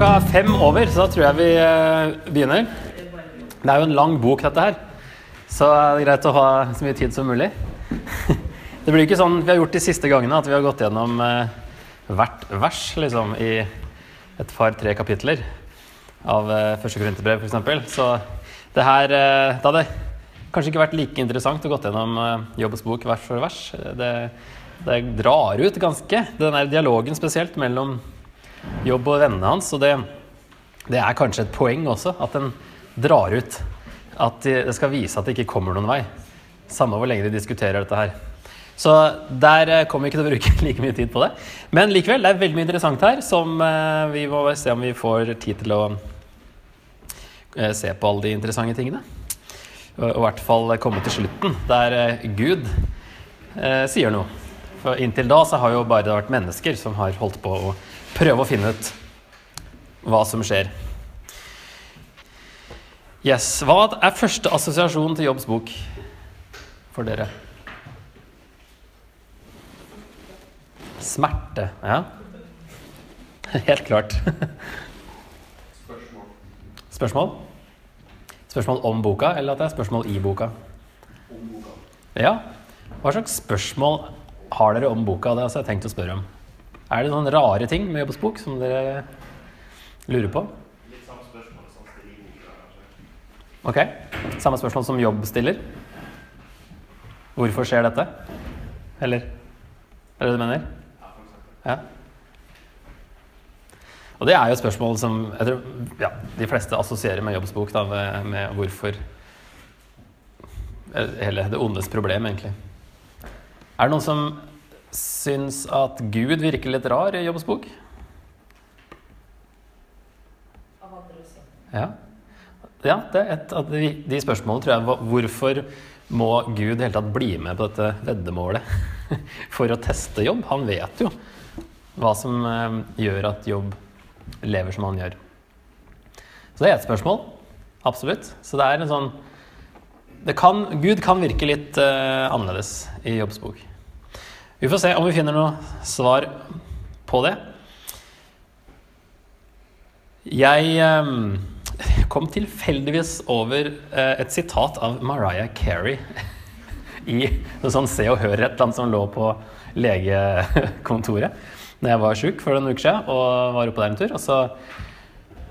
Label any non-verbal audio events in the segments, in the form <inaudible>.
klokka fem over, så da tror jeg vi eh, begynner. Det er jo en lang bok, dette her. Så det er greit å ha så mye tid som mulig. <laughs> Det blir ikke sånn vi har gjort de siste gangene, at vi har gått gjennom eh, hvert vers liksom, i et par-tre kapitler av eh, første Korinterbrev, f.eks. Så det her Det hadde kanskje ikke vært like interessant å gått gjennom Jobbes bok vers for vers. Det, det drar ut ganske. Den der dialogen spesielt mellom Jobb og vennene hans. Og det, det er kanskje et poeng også, at den drar ut. At det skal vise at det ikke kommer noen vei. Samme hvor lenge de diskuterer dette her. Så der eh, kommer vi ikke til å bruke <laughs> like mye tid på det. Men likevel, det er veldig mye interessant her som eh, vi må se om vi får tid til å eh, se på alle de interessante tingene. Og i hvert fall komme til slutten, der Gud eh, sier noe. For inntil da så har jo bare det vært mennesker som har holdt på å prøve å finne ut hva som skjer. Yes, Hva er første assosiasjon til Jobbs bok for dere? Smerte. Ja. <laughs> Helt klart. Spørsmål. Spørsmål? Spørsmål om boka, eller at det er spørsmål i boka? Om boka. Ja. Hva slags spørsmål har dere om boka? Det har jeg tenkt å spørre om. Er det noen rare ting med Jobbs bok som dere lurer på? Litt samme spørsmål som stiller. Ok. Samme spørsmål som Jobb stiller. Hvorfor skjer dette? Eller Er det det du mener? Ja. Og det er jo spørsmål som jeg tror ja, de fleste assosierer med Jobbs bok, da, med, med hvorfor Hele det ondes problem, egentlig. Er det noen som syns at Gud virker litt rar i Jobbs bok? Ja. ja, det er et av de, de spørsmålene, tror jeg. Hvorfor må Gud i hele tatt bli med på dette veddemålet <laughs> for å teste jobb? Han vet jo hva som eh, gjør at jobb lever som han gjør. Så det er et spørsmål. Absolutt. Så det er en sånn det kan, Gud kan virke litt uh, annerledes i Jobbs bok. Vi får se om vi finner noe svar på det. Jeg eh, kom tilfeldigvis over eh, et sitat av Mariah Carey i noe sånn Se og Hør et eller annet som lå på legekontoret når jeg var sjuk for noen uker siden og var oppe der en tur. Og så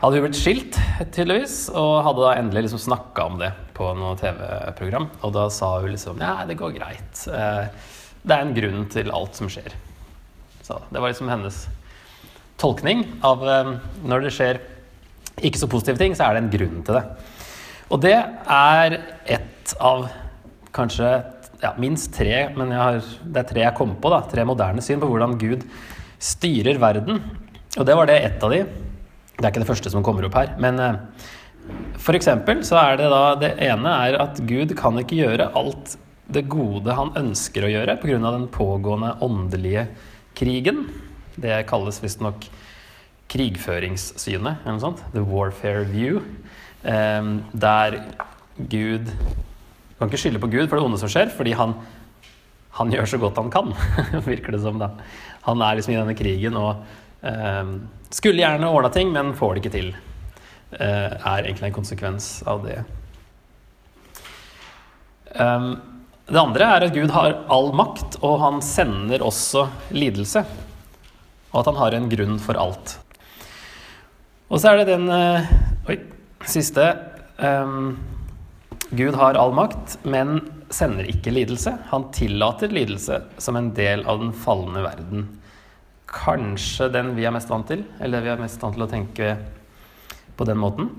hadde hun blitt skilt, tydeligvis, og hadde da endelig liksom snakka om det på noe TV-program. Og da sa hun liksom Ja, det går greit. Eh, Det er en grunn til alt som skjer. Så det var liksom hennes tolkning av eh, når det skjer ikke så positive ting, så er det en grunn til det. Og det er ett av kanskje ja, minst tre, men har, det er tre jeg kom på, da, tre moderne syn på hvordan Gud styrer verden. Og det var det ett av de. Det er ikke det første som kommer opp her. Men eh, for eksempel så er det da Det ene er at Gud kan ikke gjøre alt det gode han ønsker å gjøre pga. den pågående åndelige krigen. Det kalles visstnok krigføringssynet, eller noe sånt. The warfare view. Eh, der Gud Du kan ikke skylde på Gud for det onde som skjer, fordi han, han gjør så godt han kan, <laughs> virker det som. da. Han er liksom i denne krigen og eh, skulle gjerne ordna ting, men får det ikke til. Eh, er egentlig en konsekvens av det. Um, det andre er at Gud har all makt, og han sender også lidelse. Og at han har en grunn for alt. Og så er det den eh, Oi, siste. Um, Gud har all makt, men sender ikke lidelse. Han tillater lidelse som en del av den falne verden. Kanskje den vi er mest vant til, eller vi er mest vant til å tenke på den måten.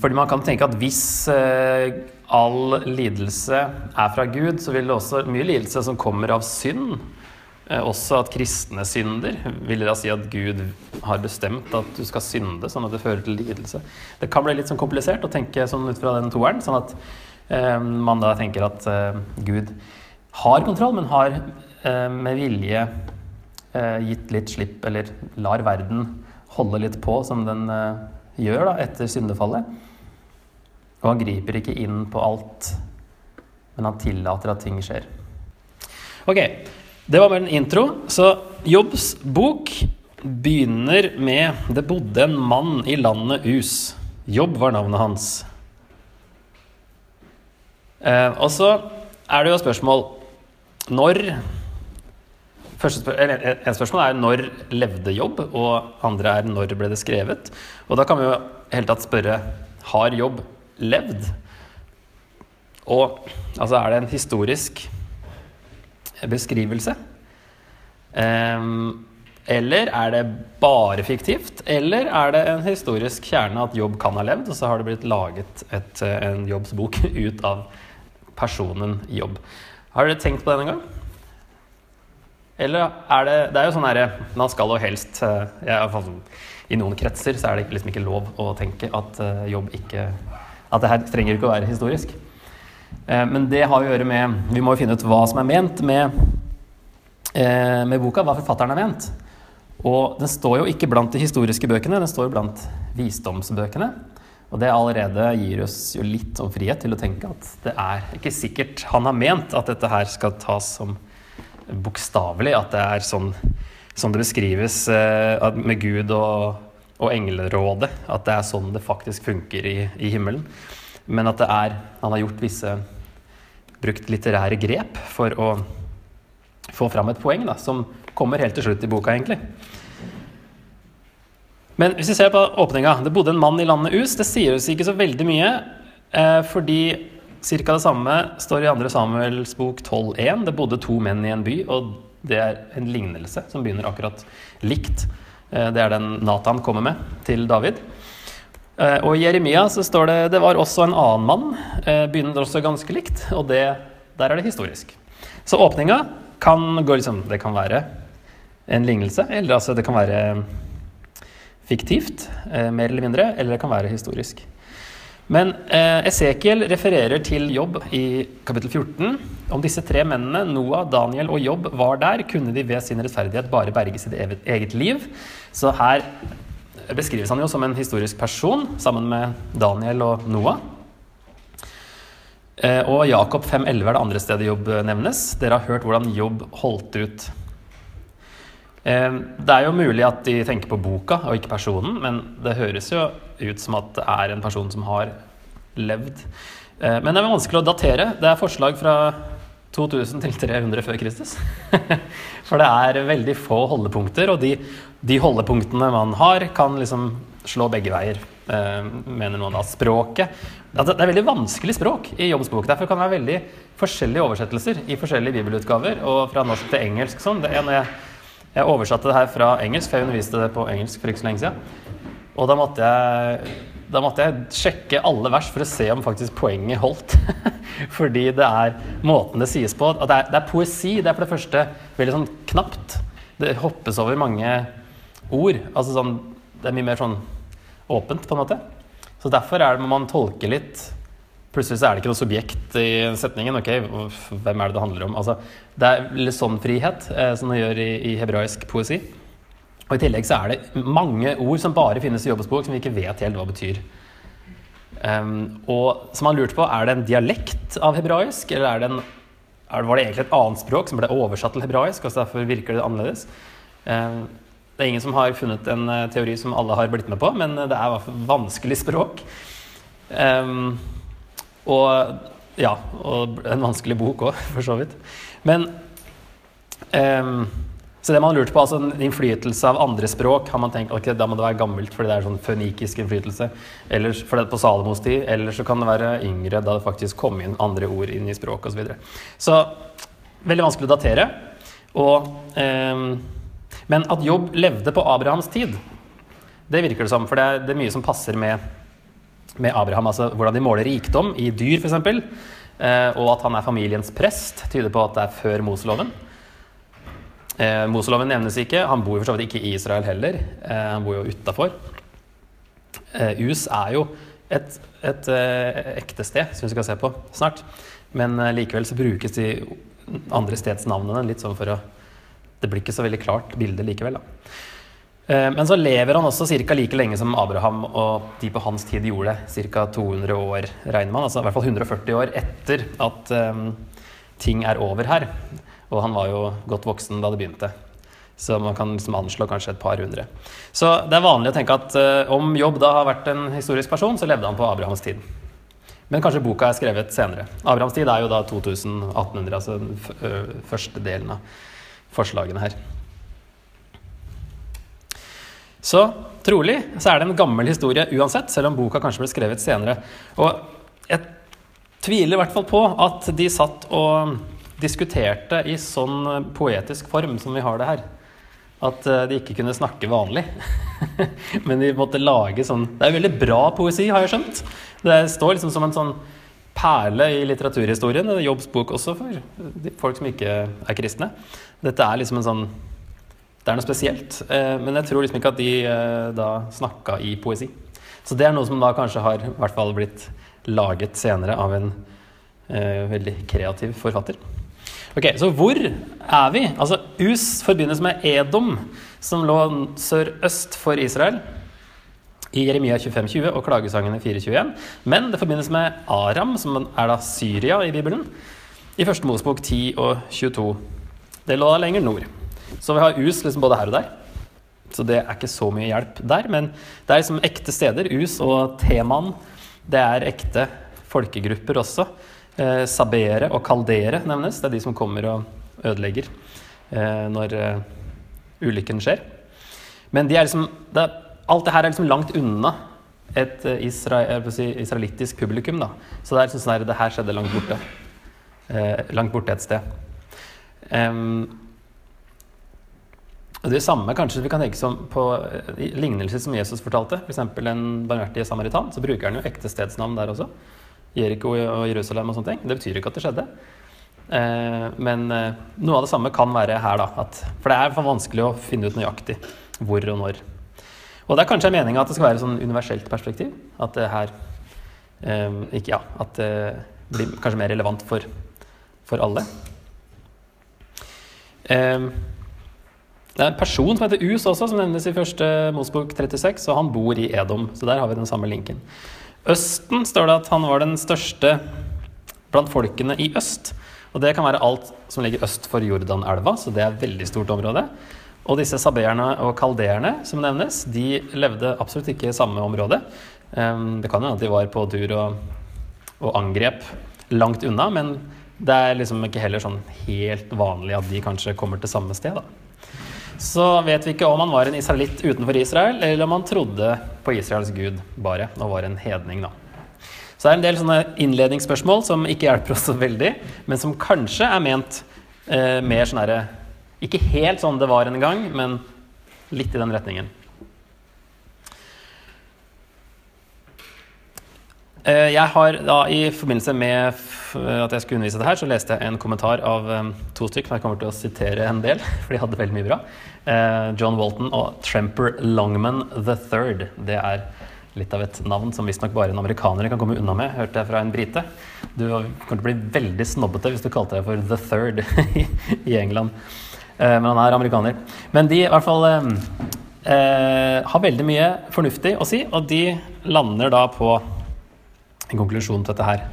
Fordi man kan tenke at hvis eh, all lidelse er fra Gud, så vil det også mye lidelse som kommer av synd. Eh, også at kristne synder vil det da si at Gud har bestemt at du skal synde, sånn at det fører til lidelse. Det kan bli litt sånn komplisert å tenke sånn ut fra den toeren, sånn at eh, man da tenker at eh, Gud har kontroll, men har med vilje gitt litt slipp, eller lar verden holde litt på som den gjør da, etter syndefallet. Og han griper ikke inn på alt, men han tillater at ting skjer. Ok, Det var bare en intro. Så Jobbs bok begynner med 'Det bodde en mann i landet Us'. Jobb var navnet hans. Eh, og så er det jo spørsmål Når Første spør eller, En spørsmål er når levde Jobb, og andre er når ble det skrevet. Og da kan vi jo helt tatt spørre har Jobb levd? Og altså er det en historisk beskrivelse? Um, eller er det bare fiktivt? Eller er det en historisk kjerne at Jobb kan ha levd, og så har det blitt laget et, en jobbsbok <laughs> ut av personen Jobb? Har dere tenkt på det en gang? Eller er det Det er jo sånn herre Man skal jo helst jeg, I noen kretser så er det liksom ikke lov å tenke at jobb ikke At det her trenger ikke å være historisk. Men det har å gjøre med Vi må jo finne ut hva som er ment med, med boka, hva forfatteren har ment. Og den står jo ikke blant de historiske bøkene, den står jo blant visdomsbøkene. Og det allerede gir oss jo litt om frihet til å tenke at det er ikke sikkert han har ment at dette her skal tas som bokstavelig, at det er sånn som det beskrives eh, med Gud og, og englerådet, at det er sånn det faktisk funker i, i himmelen. Men at det er Han har gjort visse Brukt litterære grep for å få fram et poeng da, som kommer helt til slutt i boka, egentlig. Men hvis vi ser på åpninga Det bodde en mann i landet Us. Det sier oss ikke så veldig mye, eh, fordi ca. det samme står i 2. Samuels bok 12.1. Det bodde to menn i en by, og det er en lignelse som begynner akkurat likt. Eh, det er den Nathan kommer med til David. Eh, og i Jeremia så står det det var også en annen mann. Eh, begynner også ganske likt, og det, der er det historisk. Så åpninga kan gå liksom Det kan være en lignelse, eller altså det kan være fiktivt, mer eller mindre, eller det kan være historisk. Men eh, Esekiel refererer til Jobb i kapittel 14. Om disse tre mennene, Noah, Daniel og Jobb, var der, kunne de ved sin rettferdighet bare berge sitt eget liv. Så her beskrives han jo som en historisk person sammen med Daniel og Noah. Eh, og Jakob 5,11 er det andre stedet Jobb nevnes. Dere har hørt hvordan Jobb holdt ut Eh, det er jo mulig at de tenker på boka og ikke personen, men det høres jo ut som at det er en person som har levd. Eh, men det er vanskelig å datere. Det er forslag fra 2000 til 300 før Kristus. <laughs> For det er veldig få holdepunkter, og de, de holdepunktene man har, kan liksom slå begge veier, eh, mener noen da. Språket Det er veldig vanskelig språk i Jobbs bok. Derfor kan det være veldig forskjellige oversettelser i forskjellige bibelutgaver, og fra norsk til engelsk sånn. Det ene jeg oversatte det her fra engelsk, for jeg underviste det på engelsk for ikke så lenge siden. Og da måtte jeg, da måtte jeg sjekke alle vers for å se om faktisk poenget holdt. <laughs> Fordi det er måten det sies på. Det er, det er poesi. Det er for det første veldig sånn knapt. Det hoppes over mange ord. Altså sånn, det er mye mer sånn åpent, på en måte. Så derfor er det, må man tolke litt Plutselig så er det ikke noe subjekt i setningen. ok, Hvem er det det handler om? Altså, det er litt sånn frihet, eh, som det gjør i, i, hebraisk poesi. Og I tillegg så er det mange ord som bare finnes i jobbspråk, som vi ikke vet helt hva betyr. Um, og som han lurte på, er det en dialekt av hebraisk, eller er det en, er, var det egentlig et annet språk som ble oversatt til hebraisk, og så derfor virker det annerledes? Um, det er ingen som har funnet en uh, teori som alle har blitt med på, men det er i hvert fall vanskelig språk. Um, og ja, og en vanskelig bok òg, <laughs> for så vidt. Men um, Så det man har lurt på, altså en innflytelse av andre språk, har man tenkt ok, da må det være gammelt fordi det er sånn fønikisk innflytelse. Eller for det er på Salomos tid. Eller så kan det være yngre, da det faktisk kom inn andre ord inn i språket osv. Så, videre. så veldig vanskelig å datere. Og, um, men at Jobb levde på Abrahams tid, det virker det som. For det er, det er mye som passer med med Abraham. Altså hvordan de måler rikdom i dyr, f.eks. Eh, og at han er familiens prest, tyder på at det er før Moseloven. Eh, Moseloven nevnes ikke. Han bor for så vidt ikke i Israel heller. Eh, han bor jo utafor. Eh, Us er jo et, et eh, ekte sted, som vi skal se på snart. Men eh, likevel så brukes de andre stedsnavnene litt sånn for å Det blir ikke så veldig klart bilde likevel, da. Eh, men så lever han også ca. like lenge som Abraham og de på hans tid gjorde det. Ca. 200 år, regner man. Altså i hvert fall 140 år etter at um, ting er over her. Og han var jo godt voksen da det begynte. Så man kan liksom anslå kanskje et par hundre. Så det er vanlig å tenke at uh, om Jobb da har vært en historisk person, så levde han på Abrahams tid. Men kanskje boka er skrevet senere. Abrahams tid er jo da 2800, altså den første delen av forslagene her. Så trolig så er det en gammel historie uansett, selv om boka kanskje ble skrevet senere. Og jeg tviler i hvert fall på at de satt og diskuterte i sånn poetisk form som vi har det her. At eh, de ikke kunne snakke vanlig. <laughs> Men de måtte lage sånn Det er veldig bra poesi, har jeg skjønt. Det står liksom som en sånn perle i litteraturhistorien. Er Jobbs bok også for folk som ikke er kristne. Dette er liksom en sånn det er noe spesielt. Eh, men jeg tror liksom ikke at de eh, da snakka i poesi. Så det er noe som da kanskje har i hvert fall blitt laget senere av en eh, veldig kreativ forfatter. Ok, Så hvor er vi? Altså, Us forbindes med Edom, som lå sørøst for Israel. I Jeremia 25,20 og klagesangene 4,21. Men det forbindes med Aram, som er da Syria i Bibelen. I første Mosebok 10 og 22. Det lå da lenger nord. Så vi har Us liksom både her og der. Så det er ikke så mye hjelp der. Men det er liksom ekte steder. Us og Teman. Det er ekte folkegrupper også. Eh, sabere og kaldere nevnes. Det er de som kommer og ødelegger eh, når eh, ulykken skjer. Men de er liksom, det, er- alt det her er liksom langt unna et eh, isra, jeg vil si, israelittisk publikum. Da. Så det er liksom sånn her, det her skjedde langt borte. Eh, langt borte et sted. Og det samme kanskje vi kan tenke som på eh, lignelser som Jesus fortalte. F.eks. en barmhjertig samaritan. Så bruker han jo ekte stedsnavn der også. Jeriko og Jerusalem og sånne ting. Det betyr ikke at det skjedde. Eh, men eh, noe av det samme kan være her, da. At, for det er for vanskelig å finne ut nøyaktig hvor og når. Og det er kanskje meninga at det skal være et sånn universelt perspektiv. At det her ikke, ja, at det blir kanskje mer relevant for, for alle. Eh, det er en person som heter Us også, som nevnes i første Mosbok 36, og han bor i Edom. Så der har vi den samme linken. Østen står det at han var den største blant folkene i øst. Og det kan være alt som ligger øst for Jordanelva, så det er et veldig stort område. Og disse sabeerne og kaldeerne som nevnes, de levde absolutt ikke i samme område. Ehm, Det kan jo hende at de var på tur og, og angrep langt unna, men det er liksom ikke heller sånn helt vanlig at de kanskje kommer til samme sted. da. Så vet vi ikke om han var en israelitt utenfor Israel, eller om han trodde på Israels gud bare, og var en hedning, da. Så det er en del sånne innledningsspørsmål som ikke hjelper oss så veldig, men som kanskje er ment eh, mer sånn herre Ikke helt sånn det var en gang, men litt i den retningen. Jeg har da i forbindelse med at jeg skulle undervise det her, så leste jeg en kommentar av eh, to stykker men jeg kommer til å sitere en del, <laughs> for de hadde veldig mye bra. Eh, John Walton og Tremper Longman III. Det er litt av et navn som visstnok bare en amerikaner kan komme unna med, hørte jeg fra en brite. Du kommer til å bli veldig snobbete hvis du kalte deg for The Third <laughs> i- England. Eh, Men han er amerikaner. Men de i hvert fall eh, eh, har veldig mye fornuftig å si, og de lander da på en konklusjon til dette her.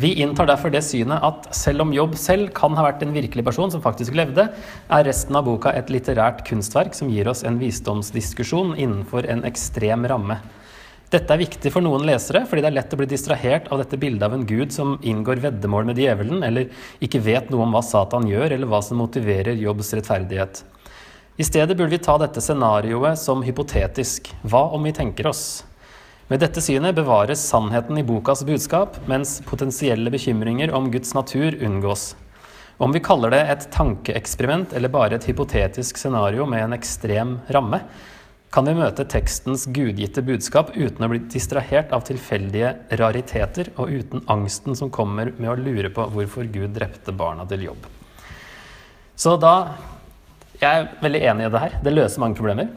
Vi inntar derfor det synet at selv om Jobb selv kan ha vært en virkelig person som faktisk levde, er resten av boka et litterært kunstverk som gir oss en visdomsdiskusjon innenfor en ekstrem ramme. Dette er viktig for noen lesere, fordi det er lett å bli distrahert av dette bildet av en gud som inngår veddemål med djevelen, eller ikke vet noe om hva Satan gjør, eller hva som motiverer Jobbs rettferdighet. I stedet burde vi ta dette scenarioet som hypotetisk. Hva om vi tenker oss? Med dette synet bevares sannheten i bokas budskap, mens potensielle bekymringer om Guds natur unngås. Om vi kaller det et tankeeksperiment eller bare et hypotetisk scenario med en ekstrem ramme, kan vi møte tekstens gudgitte budskap uten å bli distrahert av tilfeldige rariteter og uten angsten som kommer med å lure på hvorfor Gud drepte barna til jobb. Så da Jeg er veldig enig i det her. Det løser mange problemer.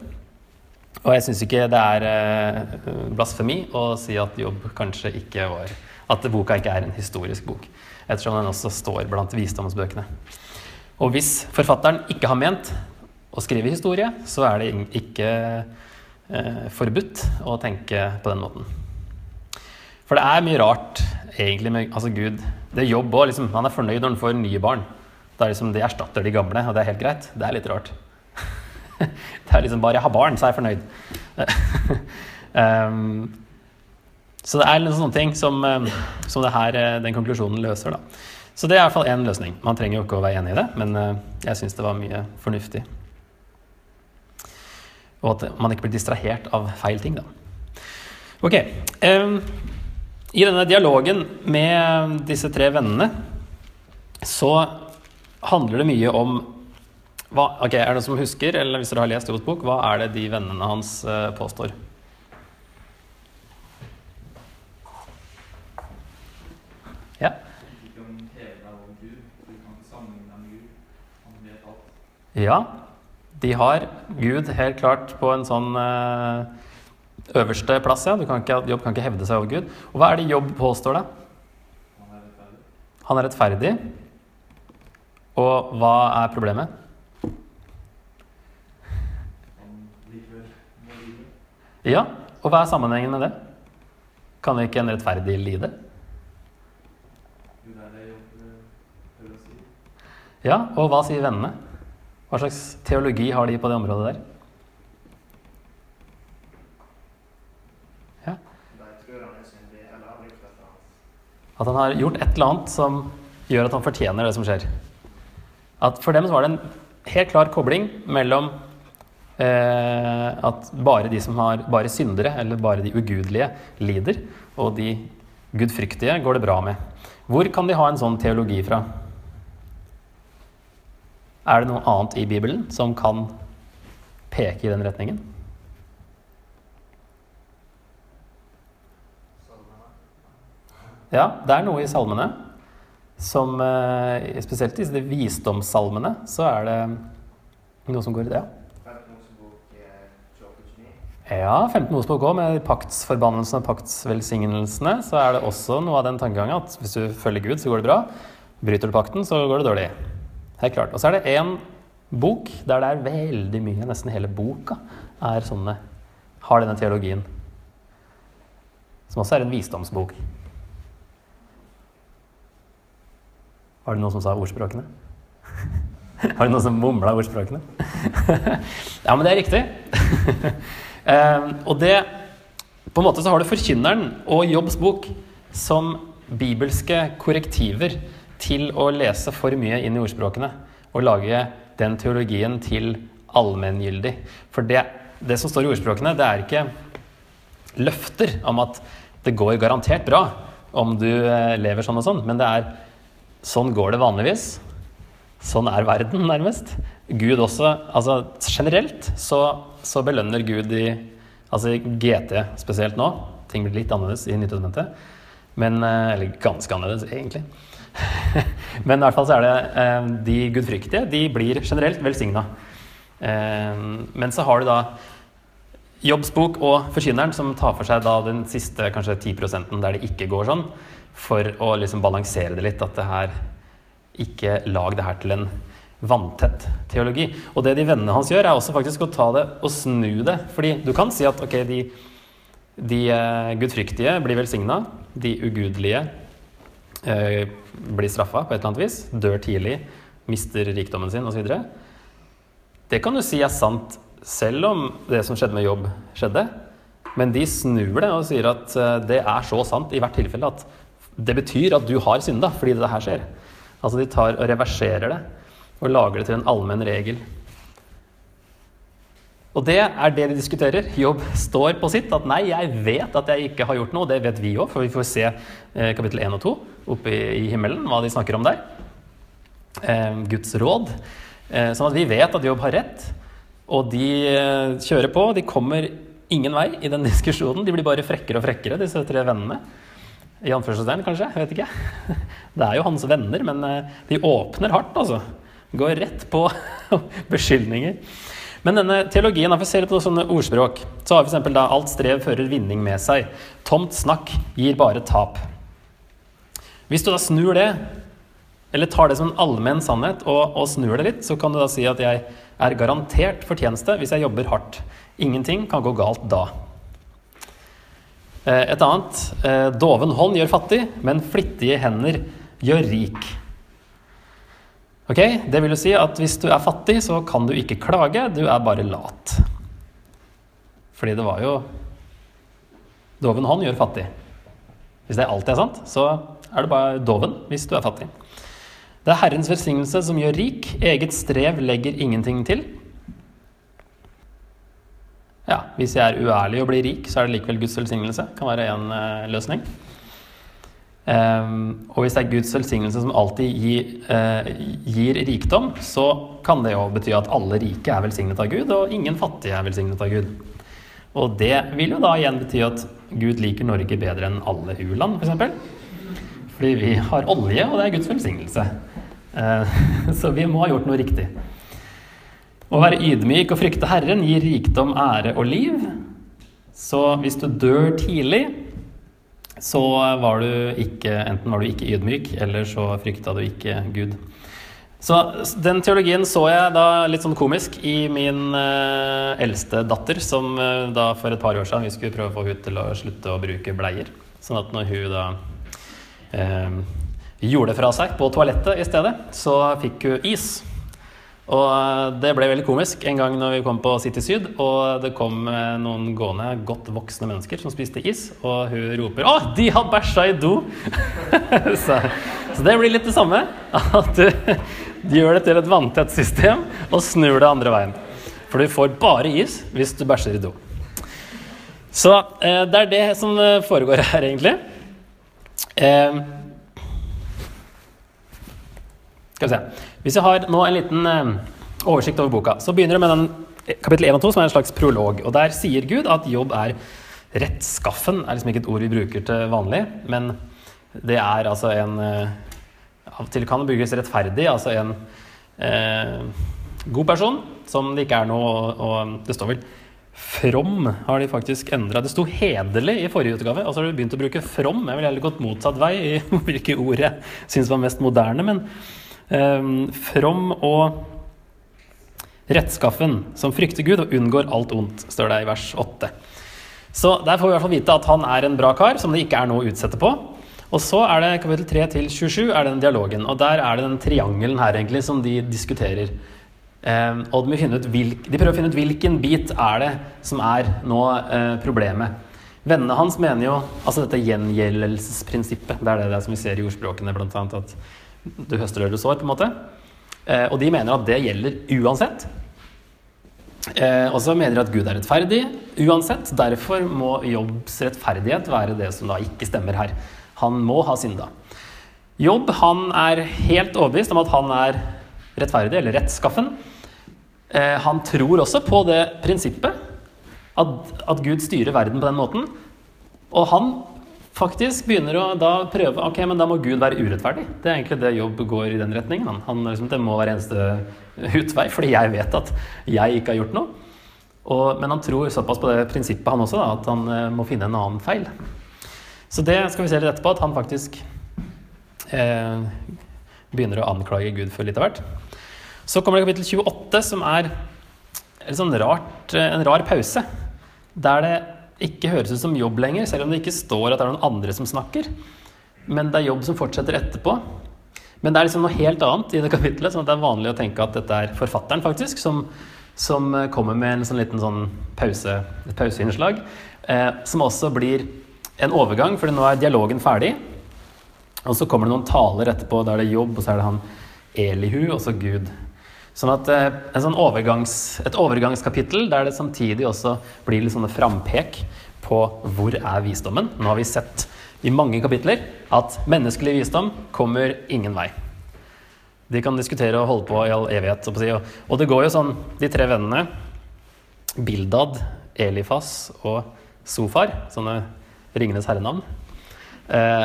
Og jeg syns ikke det er eh, blasfemi å si at Jobb kanskje ikke var At boka ikke er en historisk bok. Ettersom den også står blant visdomsbøkene. Og hvis forfatteren ikke har ment å skrive historie, så er det ikke eh, forbudt å tenke på den måten. For det er mye rart egentlig med altså Gud. Det er jobb òg. Liksom. Han er fornøyd når han får nye barn. Det er liksom, De erstatter de gamle, og det er helt greit. Det er litt rart. <laughs> det er liksom bare 'jeg har barn, så er jeg fornøyd'. <laughs> um, så det er litt sånne ting som, um, som det her, eh, den konklusjonen løser. da. Så det er i hvert fall én løsning. Man trenger jo ikke å være enig i det, men uh, jeg syns det var mye fornuftig. Og at man ikke blir distrahert av feil ting, da. Ok. Um, I denne dialogen med disse tre vennene så handler det mye om hva, ok, Er det noen som husker, eller hvis dere har lest Jobs bok, hva er det de vennene hans uh, påstår? Ja? Ja, de har Gud helt klart på en sånn eh, øverste plass. ja. Kan ikke, Jobb kan ikke hevde seg over Gud. Og hva er det Jobb påstår, da? Han er rettferdig. Han er rettferdig. Og hva er problemet? Han likevel må lide. Ja, og hva er sammenhengen med det? Kan ikke en rettferdig lide? Ja, og hva sier vennene? Hva slags teologi har de på det området der? Ja. At han har gjort et eller annet som gjør at han fortjener det som skjer. At For dem så var det en helt klar kobling mellom at bare de som har bare syndere, eller bare de ugudelige, lider, og de gudfryktige går det bra med. Hvor kan de ha en sånn teologi fra? Er det noe annet i Bibelen som kan peke i den retningen? Ja, det er noe i salmene som eh, Spesielt i visdomssalmene så er det noe som går i det. ja. 15 Mosebok eh, 28-29. Ja, 15 Mosebok òg, med paktsforbannelsene og paktsvelsignelsene, så er det også noe av den tankegangen at hvis du følger Gud, så går det bra. Bryter du pakten, så går det dårlig. Helt klart. Og så er det én bok der det er veldig mye, nesten hele boka, er sånne Har denne teologien. Som også er en visdomsbok. Var det noen som sa ordspråkene? <laughs> Har det noen som mumla ordspråkene? <laughs> ja, men det er riktig. <laughs> Eh, og det På en måte så har du Forkynneren og Jobbs bok som bibelske korrektiver til å lese for mye inn i ordspråkene og lage den teologien til allmenngyldig. For det, det som står i ordspråkene, det er ikke løfter om at det går garantert bra om du eh, lever sånn og sånn, men det er sånn går det vanligvis. Sånn er verden, nærmest. Gud også Altså generelt så, så belønner Gud i Altså i GT spesielt nå. Ting blir litt annerledes i Nytestamentet. Men eh, Eller ganske annerledes, egentlig. <laughs> Men i hvert fall så er det eh, de gudfryktige, de blir generelt velsigna. Eh, men så har du da Jobbs bok og Forkynneren, som tar for seg da den siste kanskje 10% der det ikke går sånn, for å liksom balansere det litt. At det her ikke lag det her til en vanntett teologi. Og det de vennene hans gjør, er også faktisk å ta det og snu det. Fordi du kan si at ok, de, de eh, gudfryktige blir velsigna, de ugudelige eh, blir straffa på et eller annet vis, dør tidlig, mister rikdommen sin osv. Det kan du si er sant selv om det som skjedde med jobb, skjedde. Men de snur det og sier at eh, det er så sant i hvert tilfelle at det betyr at du har synda fordi det her skjer. Altså de tar og reverserer det og lager det til en allmenn regel. Og det er det de diskuterer. Jobb står på sitt. At nei, jeg vet at jeg ikke har gjort noe. Det vet vi òg, for vi får se eh, kapittel 1 og 2 oppe i, himmelen, hva de snakker om der. Eh, Guds råd. Eh, sånn at vi vet at Jobb har rett. Og de kjører på. De kommer ingen vei i den <laughs> diskusjonen. De blir bare frekkere og frekkere, disse tre vennene. I anførselstegn, kanskje. Vet ikke. <laughs> Det er jo hans venner, men de åpner hardt, altså. Går rett på <laughs> beskyldninger. Men denne teologien, for å se litt på sånne ordspråk, så har vi f.eks. da alt strev fører vinning med seg. Tomt snakk gir bare tap. Hvis du da snur det, eller tar det som en allmenn sannhet og, og snur det litt, så kan du da si at jeg er garantert fortjeneste hvis jeg jobber hardt. Ingenting kan gå galt da. Eh, Et annet. eh, Doven hånd gjør fattig, men flittige hender gjør rik. Ok, Det vil jo si at hvis du er fattig, så kan du ikke klage, du er bare lat. Fordi det var jo Doven hånd gjør fattig. Hvis det alltid er sant, så er det bare doven hvis du er fattig. Det er Herrens velsignelse som gjør rik, eget strev legger ingenting til. Ja, hvis jeg er uærlig og blir rik, så er det likevel Guds velsignelse. Kan være en uh, løsning. Um, og hvis det er Guds velsignelse som alltid gir, uh, gir rikdom, så kan det jo bety at alle rike er velsignet av Gud, og ingen fattige er velsignet av Gud. Og det vil jo da igjen bety at Gud liker Norge bedre enn alle u-land, f.eks. Fordi vi har olje, og det er Guds velsignelse. Uh, <laughs> så vi må ha gjort noe riktig. Å være ydmyk og frykte Herren gir rikdom, ære og liv. Så hvis du dør tidlig, så var du ikke Enten var du ikke ydmyk, eller så frykta du ikke Gud. Så den teologien så jeg da litt sånn komisk i min eh, eldste datter, som eh, da for et par år siden vi skulle prøve å få henne til å slutte å bruke bleier. Sånn at når hun da eh, gjorde fra seg på toalettet i stedet, så fikk hun is. Og eh, det ble veldig komisk en gang når vi kom på City Syd, og det kom eh, noen gående, godt voksne mennesker som spiste is, og hun roper 'Å, de har bæsja i do!' <laughs> så, så, det blir litt det samme. At du, de gjør det til et vanntett system og snur det andre veien. For du får bare is hvis du bæsjer i do. Så eh, det er det som eh, foregår her, egentlig. Eh, skal vi se. Hvis vi har nå en liten eh, oversikt over boka, så begynner det med den eh, kapittel 1 og 2, som er en slags prolog. Og der sier Gud at jobb er rettskaffen. er liksom ikke et ord vi bruker til vanlig, men det er altså en eh, Av og til kan det brukes rettferdig, altså en eh, god person som det ikke er noe Og det står vel From har de faktisk endra. Det sto hederlig i forrige utgave, og så har de begynt å bruke from. Jeg ville heller gått motsatt vei i <laughs> hvilke ord jeg syns var mest moderne. men from og rettskaffen, som frykter Gud og unngår alt ondt, står det i vers 8. Så der får vi i hvert fall vite at han er en bra kar, som det ikke er noe å utsette på. Og så er det kapittel 3 til 27 er den dialogen, og der er det den triangelen her egentlig som de diskuterer. Eh, og de, hvilk, de, prøver å finne ut hvilken bit er det som er nå eh, problemet. Vennene hans mener jo altså dette gjengjeldelsesprinsippet. Det er det, det som vi ser i ordspråkene, blant annet. At du høster det du sår, på en måte. Eh, og de mener at det gjelder uansett. Eh, og så mener de at Gud er rettferdig uansett. Derfor må Jobbs rettferdighet være det som da ikke stemmer her. Han må ha synda. Jobb han er helt overbevist om at han er rettferdig, eller rettskaffen. Eh, han tror også på det prinsippet at, at Gud styrer verden på den måten. Og han faktisk begynner å da prøve Ok, men da må Gud være urettferdig. Det er egentlig det jobb går i den retningen. Han, han liksom, det må være eneste utvei, fordi jeg vet at jeg ikke har gjort noe. Og, men han tror såpass på det prinsippet, han også, da, at han eh, må finne en annen feil. Så det skal vi se litt etterpå, at han faktisk eh, begynner å anklage Gud for litt av hvert. Så kommer det kapittel 28, som er sånn rart, en rar pause. Der det ikke høres ut som jobb lenger, selv om det ikke står at det er noen andre som snakker. Men det er jobb som fortsetter etterpå. Men det er liksom noe helt annet i det kapitlet. sånn at det er vanlig å tenke at dette er forfatteren faktisk, som, som kommer med en sånn liten sånn pause, et pauseinnslag. Eh, som også blir en overgang, for nå er dialogen ferdig. Og så kommer det noen taler etterpå. Da er det jobb, og så er det han Elihu, og så Gud. Sånn at eh, sånn overgangs, Et overgangskapittel der det samtidig også blir litt sånne frampek på hvor er visdommen. Nå har vi sett i mange kapitler at menneskelig visdom kommer ingen vei. De kan diskutere og holde på i all evighet. Og det går jo sånn, de tre vennene, Bildad, Elifas og Sofar, sånne Ringenes herrenavn eh,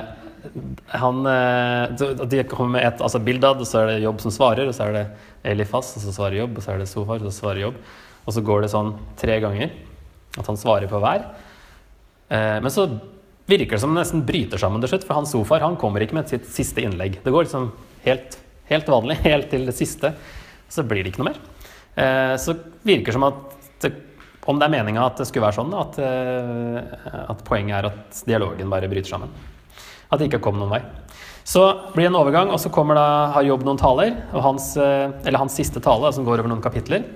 han, eh, De kommer med et altså Bildad, og så er det Jobb som svarer, og så er det Elifas, og så svarer Jobb, og så er det Sofar, og så svarer Jobb. Og så går det sånn tre ganger at han svarer på hver. Eh, men så virker det som det nesten bryter sammen til slutt, for han Sofar han kommer ikke med sitt siste innlegg. Det går liksom helt, helt vanlig <laughs> helt til det siste, så blir det ikke noe mer. Eh, så virker det som at det, om det er meninga at det skulle være sånn, at, at poenget er at dialogen bare bryter sammen. At det ikke kom noen vei. Så blir det en overgang, og så kommer da, har Jobb noen taler, og hans, eh, eller hans siste tale, som går over noen kapitler.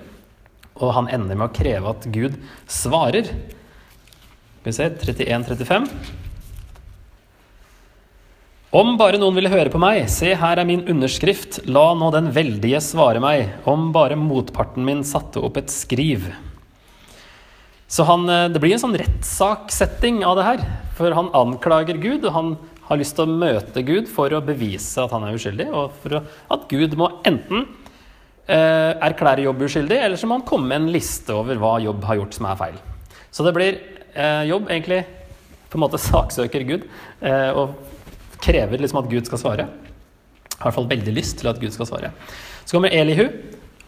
Og han ender med å kreve at Gud svarer. Skal vi se 31-35. Om bare noen ville høre på meg, se her er min underskrift, la nå den veldige svare meg, om bare motparten min satte opp et skriv. Så han, eh, det blir en sånn rettssaksetting av det her, for han anklager Gud, og han har lyst til å møte Gud for å bevise at han er uskyldig, og for at Gud må enten eh, erklære Jobb uskyldig, eller så må han komme med en liste over hva Jobb har gjort som er feil. Så det blir eh, Jobb egentlig på en måte <laughs> saksøker Gud eh, og krever liksom at Gud skal svare. I hvert fall veldig lyst til at Gud skal svare. Så kommer Elihu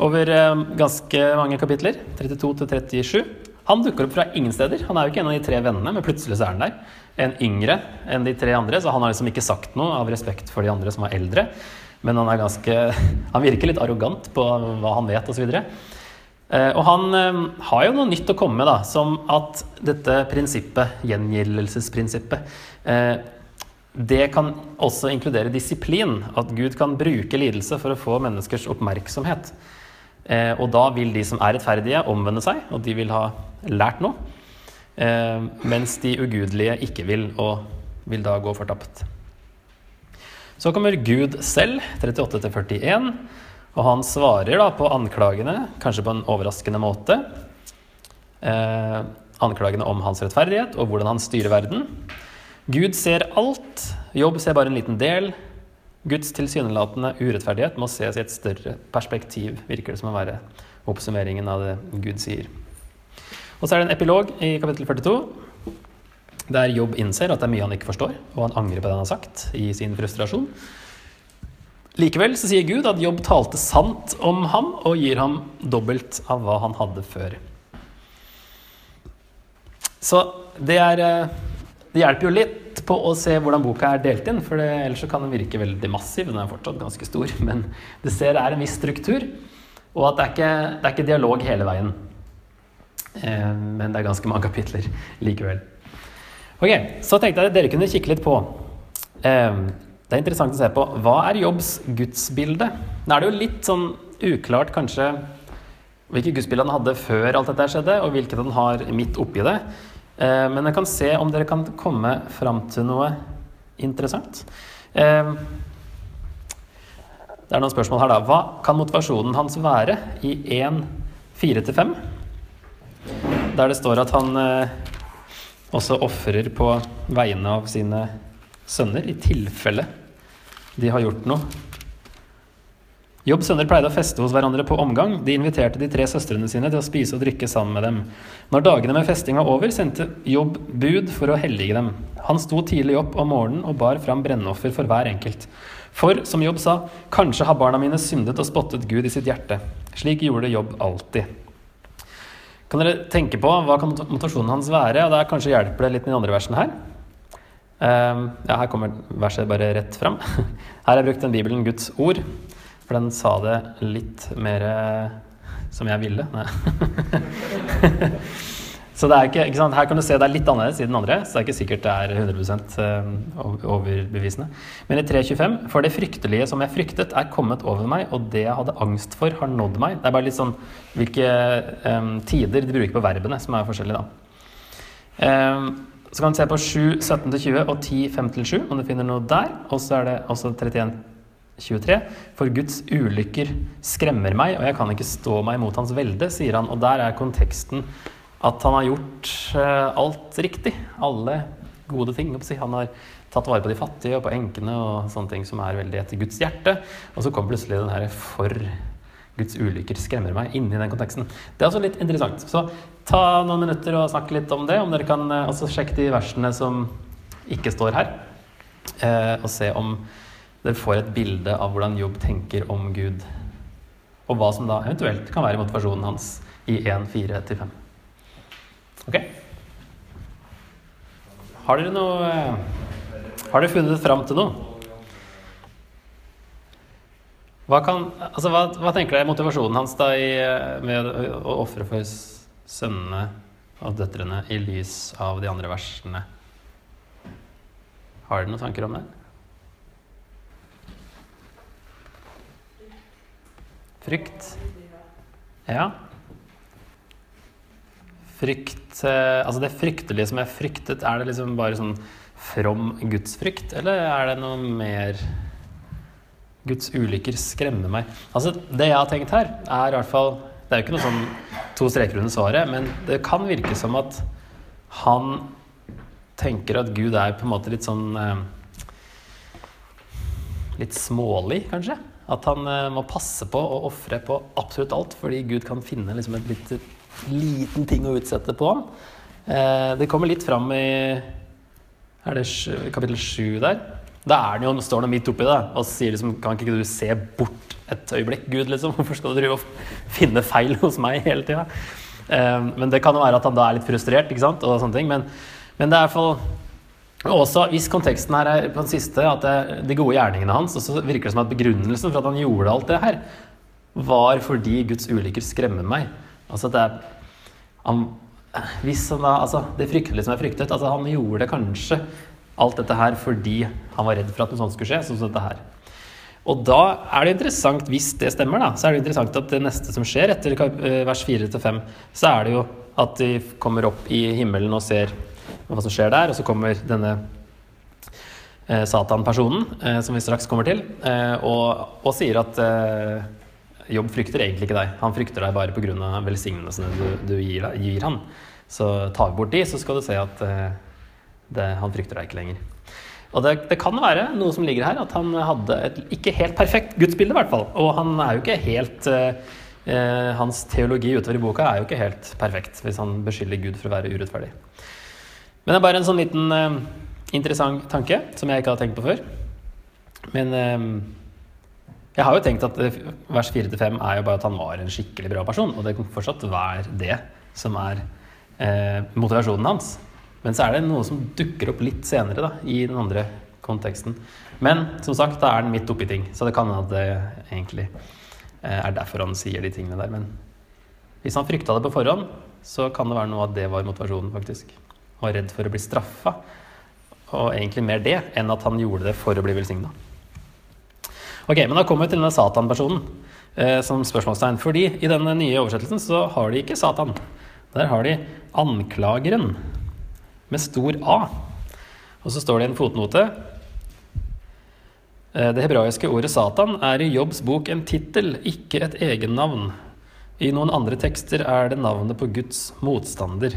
over eh, ganske mange kapitler, 32 til 37. Han dukker opp fra ingen steder. Han er jo ikke en av de tre vennene, men plutselig så er han der. En yngre enn de tre andre, så han har liksom ikke sagt noe av respekt for de andre som var eldre. Men han er ganske <laughs> Han virker litt arrogant på hva han vet, osv. Eh, og han eh, har jo noe nytt å komme med, da, som at dette prinsippet, gjengjeldelsesprinsippet, eh, det kan også inkludere disiplin. At Gud kan bruke lidelse for å få menneskers oppmerksomhet. Og da vil de som er rettferdige, omvende seg, og de vil ha lært noe. Eh, mens de ugudelige ikke vil, og vil da gå fortapt. Så kommer Gud selv, 38-41, og han svarer da på anklagene, kanskje på en overraskende måte. Eh, anklagene om hans rettferdighet og hvordan han styrer verden. Gud ser alt, Jobb ser bare en liten del. Guds tilsynelatende urettferdighet må ses i et større perspektiv, virker det som å være oppsummeringen av det Gud sier. Og så er det en epilog i kapittel 42, der Jobb innser at det er mye han ikke forstår, og han angrer på det han har sagt, i sin frustrasjon. Likevel så sier Gud at Jobb talte sant om ham og gir ham dobbelt av hva han hadde før. Så det, er, det hjelper jo litt på å se hvordan boka er delt inn, for det, ellers kan den virke veldig massiv. Den er fortsatt ganske stor, <laughs> men det ser er en viss struktur, og at det er ikke, det er ikke dialog hele veien. Eh, men det er ganske mange kapitler likevel. Ok, Så tenkte jeg at dere kunne kikke litt på eh, Det er interessant å se på hva er Jobbs gudsbilde? Nå er det jo litt sånn uklart kanskje hvilke gudsbilder han hadde før alt dette skjedde, og hvilket han har midt oppi det. Eh, men jeg kan se om dere kan komme fram til noe interessant. Det er noen spørsmål her, da. Hva kan motivasjonen hans være i 1, 4-5? Der det står at han eh, også ofrer på vegne av sine sønner, i tilfelle de har gjort noe. Jobbs sønner pleide å feste hos hverandre på omgang. De inviterte de tre søstrene sine til å spise og drikke sammen med dem. Når dagene med festing var over, sendte Jobb bud for å hellige dem. Han sto tidlig opp om morgenen og bar fram brennoffer for hver enkelt. For, som Jobb sa, kanskje har barna mine syndet og spottet Gud i sitt hjerte. Slik gjorde Jobb alltid. Kan dere tenke på hva kan motivasjonen hans være? Og der kanskje hjelper det litt i de andre versene her. Um, ja, her kommer verset bare rett fram. <laughs> Her har jeg brukt den Bibelen Guds ord, for den sa det litt mer som jeg ville. <laughs> Så det er ikke, ikke sant? Her kan du se det er litt annerledes i den andre, så det er ikke sikkert det er 100 eh, overbevisende. Men i 3.25.: For det fryktelige som jeg fryktet, er kommet over meg, og det jeg hadde angst for, har nådd meg. Det er bare litt sånn hvilke um, tider de bruker på verbene, som er forskjellige, da. Um, så kan du se på 7, 17-20 og 10, 5-7, om du finner noe der. Og så er det også 31, 23. For Guds ulykker skremmer meg, og jeg kan ikke stå meg mot hans velde, sier han. Og der er konteksten at han har gjort uh, alt riktig. Alle gode ting. Han har tatt vare på de fattige og på enkene og sånne ting som er veldig etter Guds hjerte. Og så kommer plutselig den her 'for Guds ulykker skremmer meg' inn i den konteksten. Det er også litt interessant. Så ta noen minutter og snakke litt om det. Om dere kan også sjekke de versene som ikke står her, uh, og se om dere får et bilde av hvordan Jobb tenker om Gud. Og hva som da eventuelt kan være motivasjonen hans i 1.4-5. Ok? Har dere noe eh, Har dere funnet fram til noe? Hva, kan, altså, hva, hva tenker dere er motivasjonen hans da i, eh, med å ofre for sønnene og døtrene i lys av de andre versene? Har dere noen tanker om det? Frykt? Ja. Frykt eh, Altså det fryktelige som jeg fryktet, er det liksom bare sånn from gudsfrykt, eller er det noe mer Guds ulykker skremmer meg. Altså Det jeg har tenkt her, er i hvert fall Det er jo ikke noe sånn to streker under svaret, men det kan virke som at han tenker at Gud er på en måte litt sånn eh, Litt smålig, kanskje. At han eh, må passe på å ofre på absolutt alt, fordi Gud kan finne liksom et litt liten ting å utsette på. Eh, det kommer litt fram i er det kapittel sju der. Da er han jo, står han midt oppi det og sier liksom Kan ikke du se bort et øyeblikk, Gud? liksom? <laughs> Hvorfor skal du drive og finne feil hos meg hele tida? Eh, men det kan jo være at han da er litt frustrert, ikke sant? og sånne ting. Men, men det er i hvert fall også hvis konteksten her er på den siste, at det de gode gjerningene hans, og så virker det som at begrunnelsen for at han gjorde alt det her, var fordi Guds ulykker skremmer meg. Altså det er han, hvis han da, altså Det fryktelige som er fryktet, altså han gjorde kanskje alt dette her fordi han var redd for at noe sånt skulle skje, sånn som dette her. Og da er det interessant, hvis det stemmer, da, så er det interessant at det neste som skjer etter eh, vers 4-5, så er det jo at de kommer opp i himmelen og ser hva som skjer der, og så kommer denne eh, Satan-personen, eh, som vi straks kommer til, eh, og, og sier at eh, Jobb frykter egentlig ikke deg. Han frykter deg bare pga. velsignelsene du, du gir, gir han. Så tar vi bort de, så skal du se at eh, det, han frykter deg ikke lenger. Og det, det kan være noe som ligger her, at han hadde et ikke helt perfekt gudsbilde, i hvert fall. Og han er jo ikke helt eh, eh, Hans teologi utover i boka er jo ikke helt perfekt, hvis han beskylder Gud for å være urettferdig. Men det er bare en sånn liten eh, interessant tanke som jeg ikke hadde tenkt på før. Men eh, jeg har jo tenkt at vers 4-5 er jo bare at han var en skikkelig bra person, og det kan fortsatt være det som er eh, motivasjonen hans. Men så er det noe som dukker opp litt senere da, i den andre konteksten. Men som sagt, da er den midt oppi ting, så det kan hende at det egentlig eh, er derfor han sier de tingene der. Men hvis han frykta det på forhånd, så kan det være noe at det var motivasjonen, faktisk. Var redd for å bli straffa. Og egentlig mer det enn at han gjorde det for å bli velsigna. Ok, men da kommer vi til denne Satan-personen eh, som spørsmålstegn. Fordi i denne nye oversettelsen så har de ikke Satan. Der har de anklageren med stor A. Og så står det i en fotnote eh, Det hebraiske ordet Satan er i Jobbs bok en tittel, ikke et egennavn. I noen andre tekster er det navnet på Guds motstander.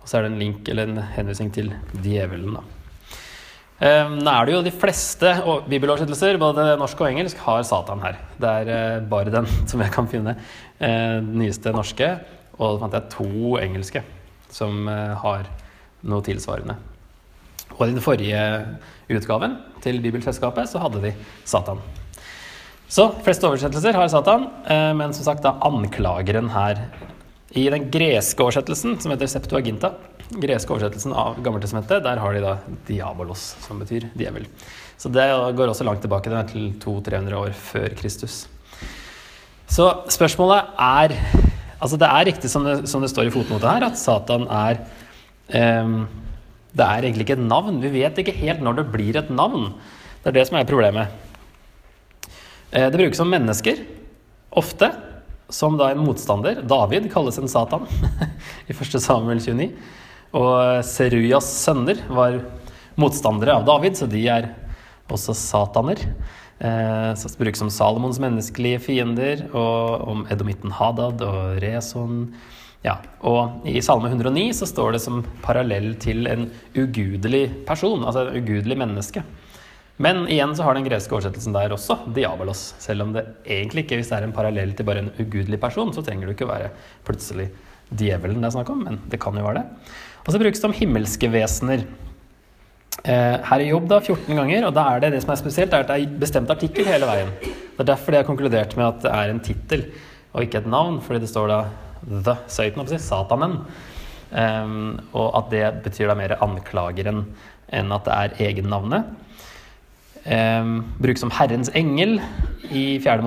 Og så er det en link eller en henvisning til djevelen, da. Eh, Nå er det jo de fleste bibeloversettelser, både norsk og engelsk, har Satan her. Det er eh, bare den <laughs> som jeg kan finne. Den nyeste norske, og så fant jeg to engelske som eh, har noe tilsvarende. Og i den forrige utgaven til Bibelselskapet så hadde de Satan. Så fleste oversettelser har Satan, eh, men som sagt da anklageren her. I den greske oversettelsen, som heter Septuaginta, greske oversettelsen av Gammeltestamentet, der har de da diabolos, som betyr djevel. Så det går også langt tilbake det er til 200-300 år før Kristus. Så spørsmålet er Altså det er riktig som det, som det står i fotnotet her, at Satan er um, Det er egentlig ikke et navn. Vi vet ikke helt når det blir et navn. Det er det som er problemet. Eh, Det brukes om mennesker, ofte, som da en motstander. David kalles en Satan <laughs> i 1. Samuel 29. Og Seruyas sønner var motstandere av David, så de er også sataner. Eh, Så brukes som Salomons menneskelige fiender, og om edomitten Hadad og Reson. Ja, og i Salme 109 så står det som parallell til en ugudelig person, altså et ugudelig menneske. Men igjen så har den greske oversettelsen der også diabolos. Selv om det egentlig ikke, hvis det er en parallell til bare en ugudelig person, så trenger det ikke være plutselig djevelen det er snakk om, men det kan jo være det. Og så brukes det om himmelske vesener. Eh, her i jobb da 14 ganger, og da er det det som er spesielt, er at det er bestemt artikkel hele veien. Det er derfor de har konkludert med at det er en tittel og ikke et navn, fordi det står da The Satan, Satanen. Um, og at det betyr da mer anklageren enn at det er egennavnet. Um, brukes som Herrens engel i Fjerde.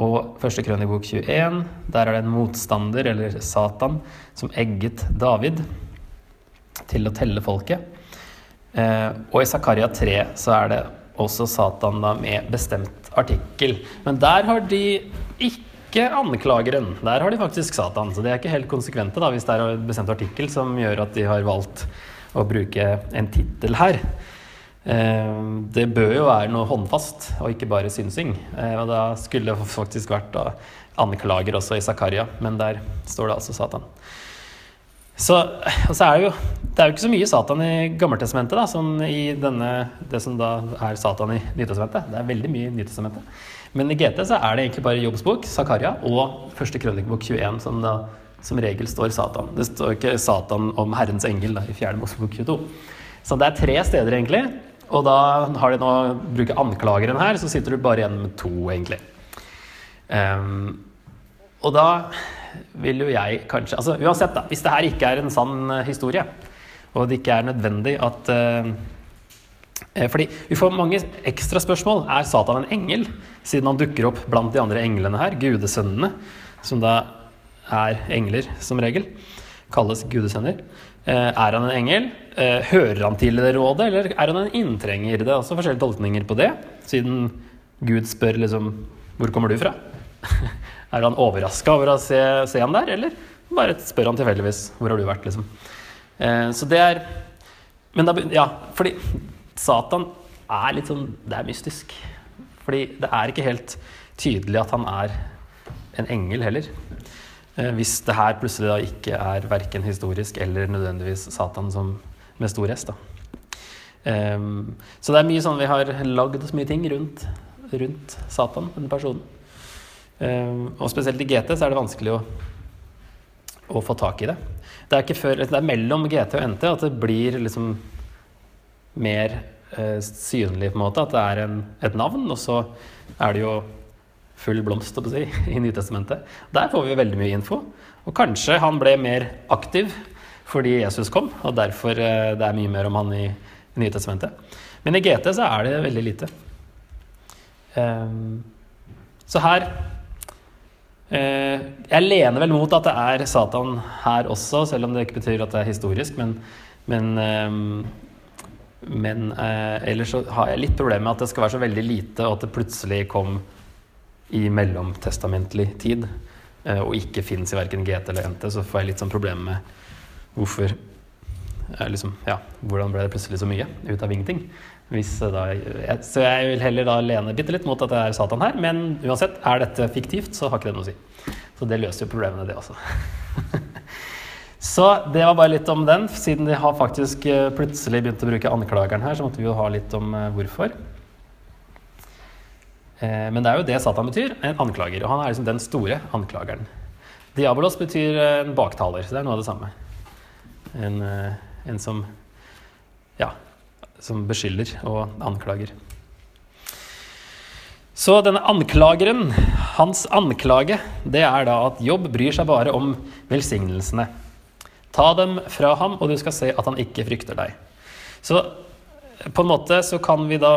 Og første krønikebok 21, der er det en motstander, eller Satan, som egget David til å telle folket. Eh, og i Zakaria 3 så er det også Satan da med bestemt artikkel. Men der har de ikke anklageren. Der har de faktisk Satan. Så de er ikke helt konsekvente da, hvis det er en bestemt artikkel som gjør at de har valgt å bruke en tittel her. Eh, det bør jo være noe håndfast, og ikke bare synsing. Eh, og da skulle det faktisk vært da, anklager også i Zakaria, men der står det altså Satan. Så, og så er det jo det er jo ikke så mye Satan i Gammeltestamentet da, sånn i denne, det som da er Satan i Nytestamentet. Det er veldig mye i Nytestamentet. Men i GT så er det egentlig bare Jobbs bok, Zakaria, og første krønikebok 21, som da som regel står Satan. Det står ikke Satan om Herrens engel da, i fjerde Mosebok 22. Så det er tre steder, egentlig. Og da har de nå bruker anklageren her, så sitter du bare igjen med to, egentlig. Um, og da vil jo jeg kanskje altså Uansett, da, hvis det her ikke er en sann eh, historie, og det ikke er nødvendig at uh, fordi vi får mange ekstra spørsmål. Er Satan en engel, siden han dukker opp blant de andre englene her, gudesønnene, som da er engler som regel, kalles gudesønner. Er han en engel? Hører han til det rådet, eller er han en inntrenger? Det er også forskjellige tolkninger på det, siden Gud spør liksom Hvor kommer du fra? <laughs> Er han overraska over å se, se han der, eller bare spør han tilfeldigvis hvor har du vært, liksom. Eh, så det er Men da Ja, fordi Satan er litt sånn Det er mystisk. Fordi det er ikke helt tydelig at han er en engel heller. Eh, hvis det her plutselig da ikke er verken historisk eller nødvendigvis Satan som med stor S. da. Um, så det er mye sånn vi har lagd så mye ting rundt, rundt Satan, den personen. Um, og spesielt i GT så er det vanskelig å, å få tak i det. Det er, før, det er, mellom GT og NT at det blir liksom mer uh, synlig, på en måte. At det er en, et navn, og så er det jo full blomst si, <laughs> i Nytestamentet. Der får vi veldig mye info. Og kanskje han ble mer aktiv fordi Jesus kom, og derfor eh, det er mye mer om han i, Nytestementet. Men i GT så er det veldig lite. Um, så her Eh, jeg lener vel mot at det er Satan her også, selv om det ikke betyr at det er historisk. Men, men, eh, men eh, ellers så har jeg litt problemer med at det skal være så veldig lite, og at det plutselig kom i mellomtestamentlig tid og ikke fins i verken GT eller NT, så får jeg litt sånn problemer med hvorfor liksom, ja, Hvordan ble det plutselig så mye ut av ingenting? Da, jeg, så jeg vil heller da lene bitte litt mot at det er Satan her, men uansett, er dette fiktivt, så har ikke det noe å si. Så det løser jo problemene, det også. <laughs> så det var bare litt om den. Siden de har faktisk eh, plutselig begynt å bruke anklageren her, så måtte vi jo ha litt om hvorfor. Eh, men det er jo det Satan betyr, en anklager. Og han er liksom den store anklageren. Diabolos betyr en baktaler, så det er noe av det samme. En, en som ja, som beskylder og anklager. Så denne anklageren, hans anklage, det er da at Jobb bryr seg bare om velsignelsene. Ta dem fra ham, og du skal se at han ikke frykter deg. Så på en måte så kan vi da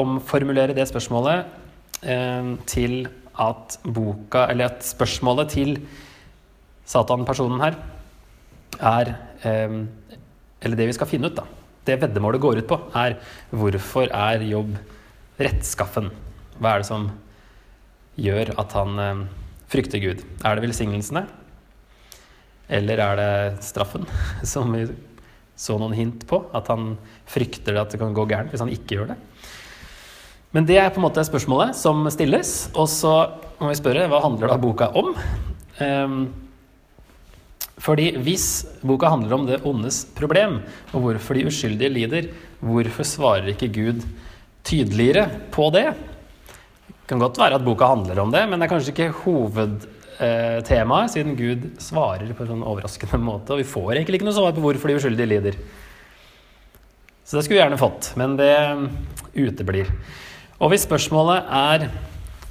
omformulere det spørsmålet eh, til at boka Eller at spørsmålet til Satan-personen her er eh, Eller det vi skal finne ut, da det veddemålet går ut på, er hvorfor er jobb rettskaffen? Hva er det som gjør at han eh, frykter Gud? Er det velsignelsene? Eller er det straffen, <laughs> som vi så noen hint på? At han frykter at det kan gå gærent hvis han ikke gjør det? Men det er på en måte spørsmålet som stilles. Og så må vi spørre hva handler da boka om? Um, fordi hvis boka handler om det ondes problem, og hvorfor de uskyldige lider, hvorfor svarer ikke Gud tydeligere på det? Det kan godt være at boka handler om det, men det er kanskje ikke hovedtemaet, siden Gud svarer på en sånn overraskende måte. Og vi får egentlig ikke noe svar på hvorfor de uskyldige lider. Så det skulle vi gjerne fått, men det uteblir. Og hvis spørsmålet er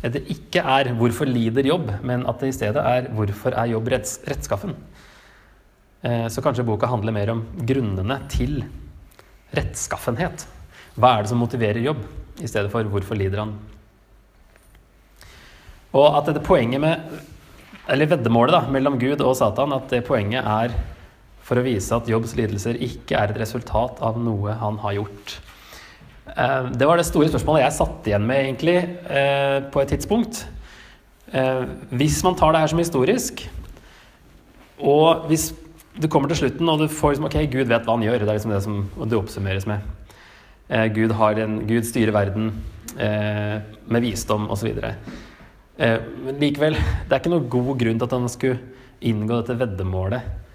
det ikke er 'hvorfor lider jobb', men at det i stedet er 'hvorfor er jobb rettskaffen', Eh, så kanskje boka handler mer om grunnene til rettskaffenhet. Hva er det som motiverer jobb, i stedet for 'hvorfor lider han'? Og at dette poenget med Eller veddemålet da, mellom Gud og Satan, at det poenget er for å vise at Jobbs lidelser ikke er et resultat av noe han har gjort. Eh, Det var det store spørsmålet jeg satt igjen med egentlig eh, på et tidspunkt. Eh, Hvis man tar det her som historisk, og hvis du kommer til slutten og du får liksom, ok, Gud vet hva han gjør, det er liksom det som det oppsummeres med. Gud, en, Gud styrer verden med visdom osv. Eh, men likevel, det er ikke noen god grunn til at han skulle inngå dette veddemålet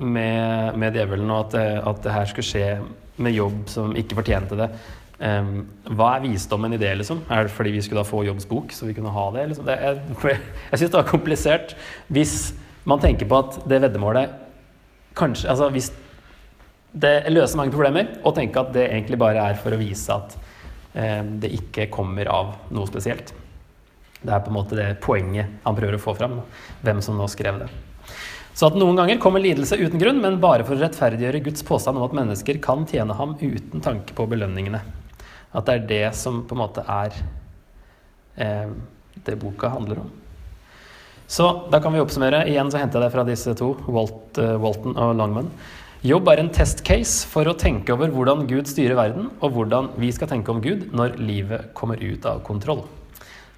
med, med djevelen, og at, det- at det her skulle skje med jobb som ikke fortjente det. Um, hva er visdommen i det, liksom? Er det fordi vi skulle da få Jobbs bok, så vi kunne ha det? Liksom? det er, <laughs> jeg syns det var komplisert hvis man tenker på at det veddemålet kanskje Altså hvis det løser mange problemer, og tenke at det egentlig bare er for å vise at eh, det ikke kommer av noe spesielt. Det er på en måte det poenget han prøver å få fram, hvem som nå skrev det. Så at noen ganger kommer lidelse uten grunn, men bare for å rettferdiggjøre Guds påstand om at mennesker kan tjene ham uten tanke på belønningene. At det er det som på en måte er eh, det boka handler om. Så da kan vi oppsummere. Igjen så henter jeg det fra disse to, Walt, uh, Walton og Langman. Jobb er en testcase for å tenke over hvordan Gud styrer verden, og hvordan vi skal tenke om Gud når livet kommer ut av kontroll.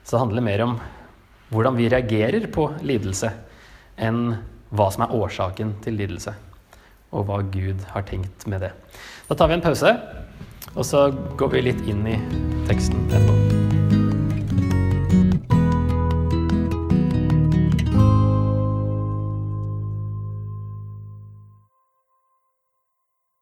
Så det handler mer om hvordan vi reagerer på lidelse, enn hva som er årsaken til lidelse, og hva Gud har tenkt med det. Da tar vi en pause, og så går vi litt inn i teksten etterpå.